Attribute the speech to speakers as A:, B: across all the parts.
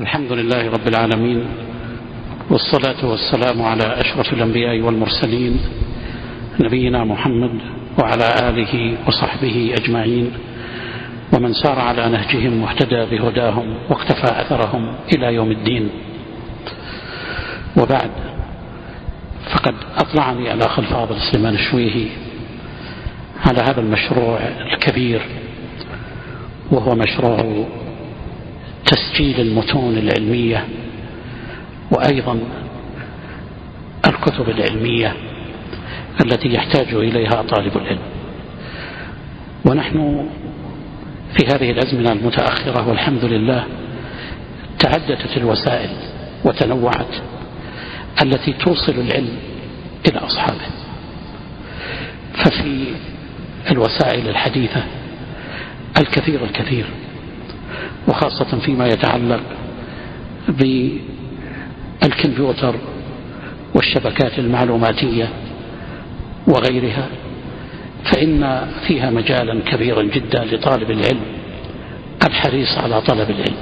A: الحمد لله رب العالمين والصلاة والسلام على أشرف الأنبياء والمرسلين نبينا محمد وعلى آله وصحبه أجمعين ومن سار على نهجهم واهتدى بهداهم واقتفى أثرهم إلى يوم الدين. وبعد فقد أطلعني الأخ الفاضل سليمان الشويهي على هذا المشروع الكبير وهو مشروع تسجيل المتون العلمية وأيضا الكتب العلمية التي يحتاج إليها طالب العلم. ونحن في هذه الأزمنة المتأخرة والحمد لله تعددت الوسائل وتنوعت التي توصل العلم إلى أصحابه. ففي الوسائل الحديثة الكثير الكثير وخاصة فيما يتعلق بالكمبيوتر والشبكات المعلوماتية وغيرها فإن فيها مجالا كبيرا جدا لطالب العلم الحريص على طلب العلم.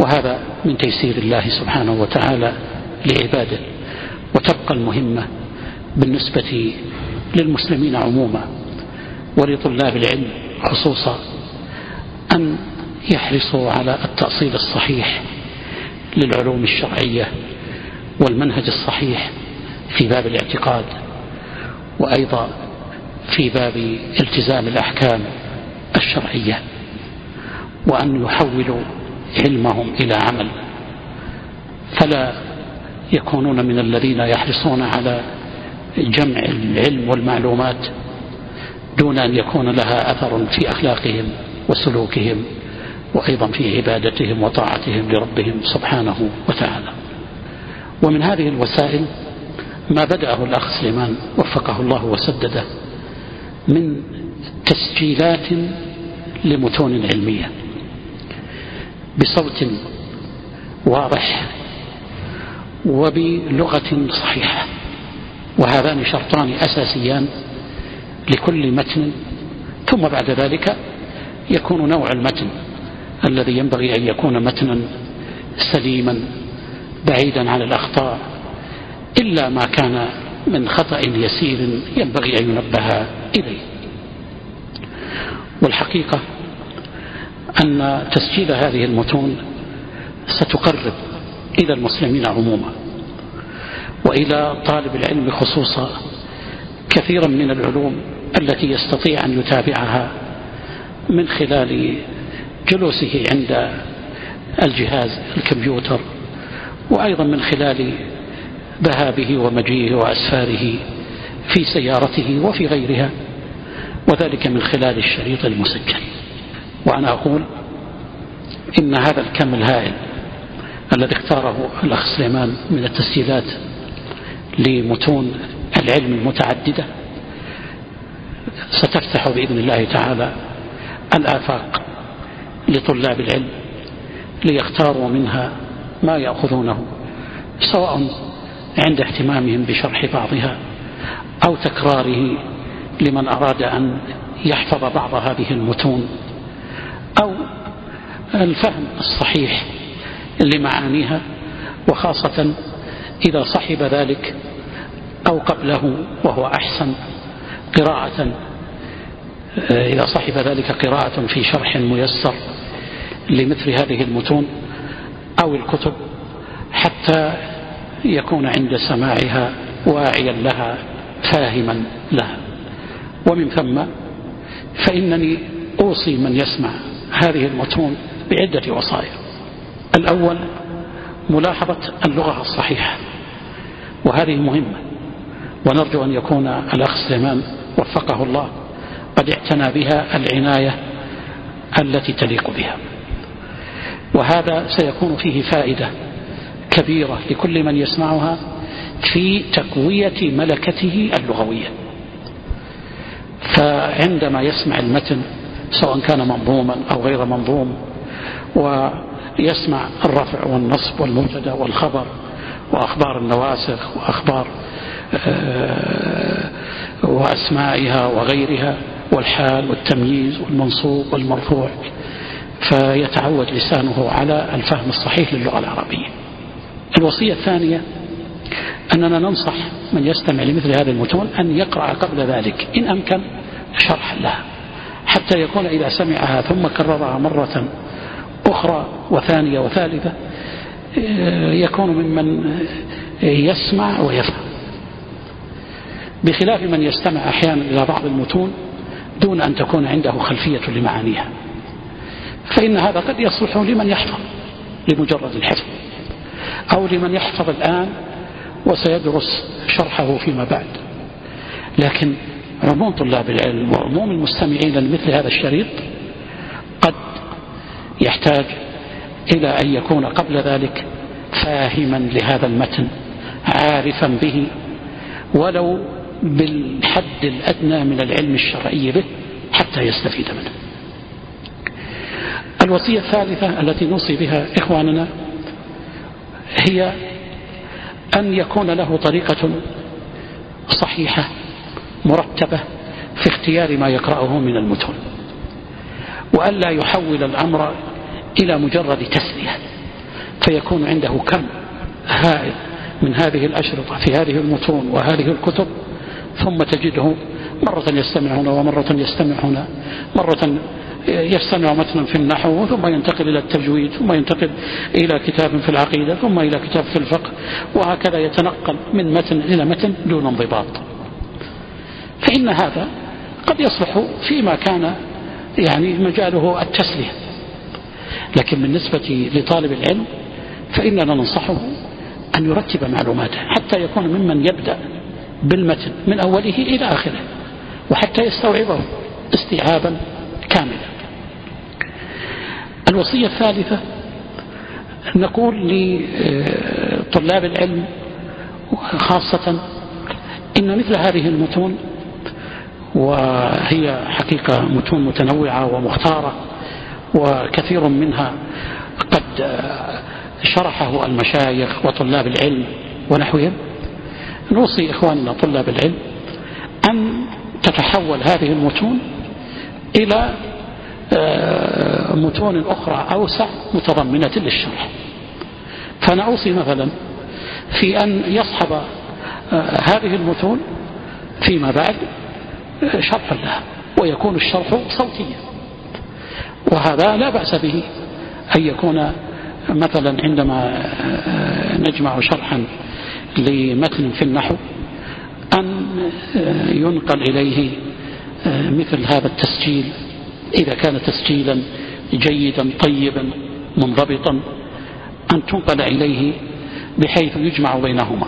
A: وهذا من تيسير الله سبحانه وتعالى لعباده وتبقى المهمة بالنسبة للمسلمين عموما ولطلاب العلم خصوصا أن يحرصوا على التأصيل الصحيح للعلوم الشرعية والمنهج الصحيح في باب الاعتقاد وأيضا في باب التزام الأحكام الشرعية وأن يحولوا علمهم إلى عمل. فلا يكونون من الذين يحرصون على جمع العلم والمعلومات دون أن يكون لها أثر في أخلاقهم وسلوكهم. وأيضا في عبادتهم وطاعتهم لربهم سبحانه وتعالى. ومن هذه الوسائل ما بدأه الأخ سليمان وفقه الله وسدده من تسجيلات لمتون علمية بصوت واضح وبلغة صحيحة. وهذان شرطان أساسيان لكل متن ثم بعد ذلك يكون نوع المتن. الذي ينبغي أن يكون متنا سليما بعيدا عن الأخطاء إلا ما كان من خطأ يسير ينبغي أن ينبه إليه. والحقيقة أن تسجيل هذه المتون ستقرب إلى المسلمين عموما وإلى طالب العلم خصوصا كثيرا من العلوم التي يستطيع أن يتابعها من خلال جلوسه عند الجهاز الكمبيوتر وأيضا من خلال ذهابه ومجيئه وأسفاره في سيارته وفي غيرها وذلك من خلال الشريط المسجل وأنا أقول إن هذا الكم الهائل الذي اختاره الأخ سليمان من التسجيلات لمتون العلم المتعددة ستفتح بإذن الله تعالى الآفاق لطلاب العلم ليختاروا منها ما يأخذونه سواء عند اهتمامهم بشرح بعضها أو تكراره لمن أراد أن يحفظ بعض هذه المتون أو الفهم الصحيح لمعانيها وخاصة إذا صحب ذلك أو قبله وهو أحسن قراءة إذا صحب ذلك قراءة في شرح ميسر. لمثل هذه المتون أو الكتب حتى يكون عند سماعها واعيا لها فاهما لها. ومن ثم فإنني أوصي من يسمع هذه المتون بعدة وصايا. الأول ملاحظة اللغة الصحيحة وهذه مهمة ونرجو أن يكون الأخ سليمان وفقه الله قد اعتنى بها العناية التي تليق بها. وهذا سيكون فيه فائدة كبيرة لكل من يسمعها في تقوية ملكته اللغوية. فعندما يسمع المتن سواء كان منظوما أو غير منظوم ويسمع الرفع والنصب والمبتدأ والخبر وأخبار النواسخ وأخبار آه، وأسمائها وغيرها والحال والتمييز والمنصوب والمرفوع فيتعود لسانه على الفهم الصحيح للغة العربية. الوصية الثانية أننا ننصح من يستمع لمثل هذه المتون أن يقرأ قبل ذلك إن أمكن شرحا لها حتى يكون إذا سمعها ثم كررها مرة أخرى وثانية وثالثة يكون ممن يسمع ويفهم. بخلاف من يستمع أحيانا إلى بعض المتون دون أن تكون عنده خلفية لمعانيها. فإن هذا قد يصلح لمن يحفظ لمجرد الحفظ أو لمن يحفظ الآن وسيدرس شرحه فيما بعد. لكن عموم طلاب العلم وعموم المستمعين لمثل هذا الشريط قد يحتاج إلى أن يكون قبل ذلك فاهما لهذا المتن عارفا به ولو بالحد الأدنى من العلم الشرعي به حتى يستفيد منه. الوصية الثالثة التي نوصي بها إخواننا هي أن يكون له طريقة صحيحة مرتبة في اختيار ما يقرأه من المتون وألا يحول الأمر إلى مجرد تسلية فيكون عنده كم هائل من هذه الأشرطة في هذه المتون وهذه الكتب ثم تجده مرة يستمع هنا ومرة يستمع هنا مرة يستمع متنا في النحو ثم ينتقل إلى التجويد ثم ينتقل إلى كتاب في العقيدة ثم إلى كتاب في الفقه وهكذا يتنقل من متن إلى متن دون انضباط. فإن هذا قد يصلح فيما كان يعني مجاله التسلية. لكن بالنسبة لطالب العلم فإننا ننصحه أن يرتب معلوماته حتى يكون ممن يبدأ بالمتن من أوله إلى آخره وحتى يستوعبه استيعابا الوصية الثالثة نقول لطلاب العلم خاصة إن مثل هذه المتون وهي حقيقة متون متنوعة ومختارة وكثير منها قد شرحه المشايخ وطلاب العلم ونحوهم نوصي إخواننا طلاب العلم أن تتحول هذه المتون إلى آه، متون أخرى أوسع متضمنة للشرح. فأنا أوصي مثلا في أن يصحب آه، هذه المتون فيما بعد آه، شرحا لها ويكون الشرح صوتيا. وهذا لا بأس به أن يكون مثلا عندما نجمع شرحا لمتن في النحو أن ينقل إليه مثل هذا التسجيل إذا كان تسجيلا جيدا طيبا منضبطا أن تنقل إليه بحيث يجمع بينهما.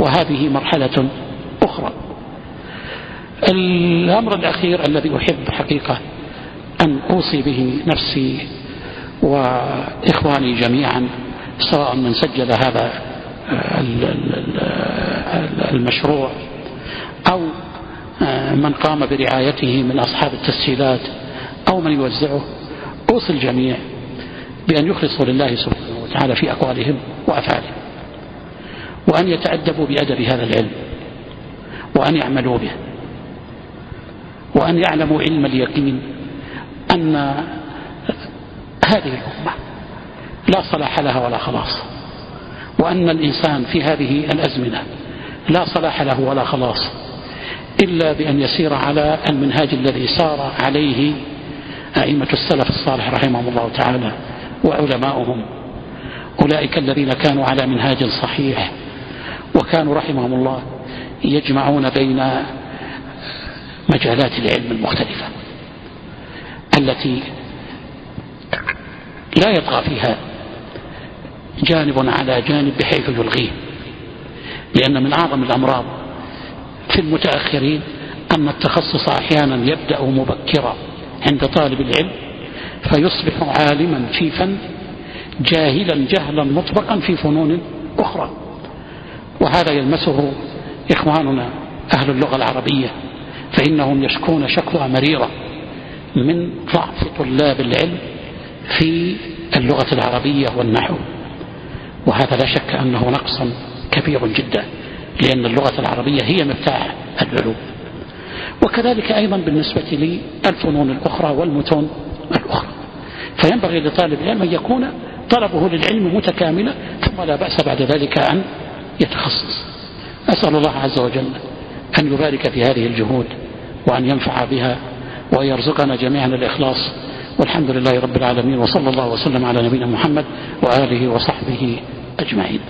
A: وهذه مرحلة أخرى. الأمر الأخير الذي أحب حقيقة أن أوصي به نفسي وإخواني جميعا سواء من سجل هذا المشروع أو من قام برعايته من أصحاب التسجيلات أو من يوزعه أوصي الجميع بأن يخلصوا لله سبحانه وتعالى في أقوالهم وأفعالهم وأن يتأدبوا بأدب هذا العلم وأن يعملوا به وأن يعلموا علم اليقين أن هذه الأمة لا صلاح لها ولا خلاص وأن الإنسان في هذه الأزمنة لا صلاح له ولا خلاص إلا بأن يسير على المنهاج الذي سار عليه أئمة السلف الصالح رحمهم الله تعالى وعلماؤهم. أولئك الذين كانوا على منهاج صحيح وكانوا رحمهم الله يجمعون بين مجالات العلم المختلفة التي لا يطغى فيها جانب على جانب بحيث يلغيه. لأن من أعظم الأمراض في المتأخرين أن التخصص أحيانا يبدأ مبكرا. عند طالب العلم فيصبح عالما في فن جاهلا جهلا مطبقا في فنون أخرى. وهذا يلمسه إخواننا أهل اللغة العربية فإنهم يشكون شكوى مريرة من ضعف طلاب العلم في اللغة العربية والنحو. وهذا لا شك أنه نقص كبير جدا لأن اللغة العربية هي مفتاح العلوم. وكذلك أيضا بالنسبة للفنون الأخرى والمتون الأخرى. فينبغي لطالب العلم أن يكون طلبه للعلم متكاملا ثم لا بأس بعد ذلك أن يتخصص. أسأل الله عز وجل أن يبارك في هذه الجهود وأن ينفع بها وأن يرزقنا جميعا الإخلاص. والحمد لله رب العالمين وصلى الله وسلم على نبينا محمد وآله وصحبه أجمعين.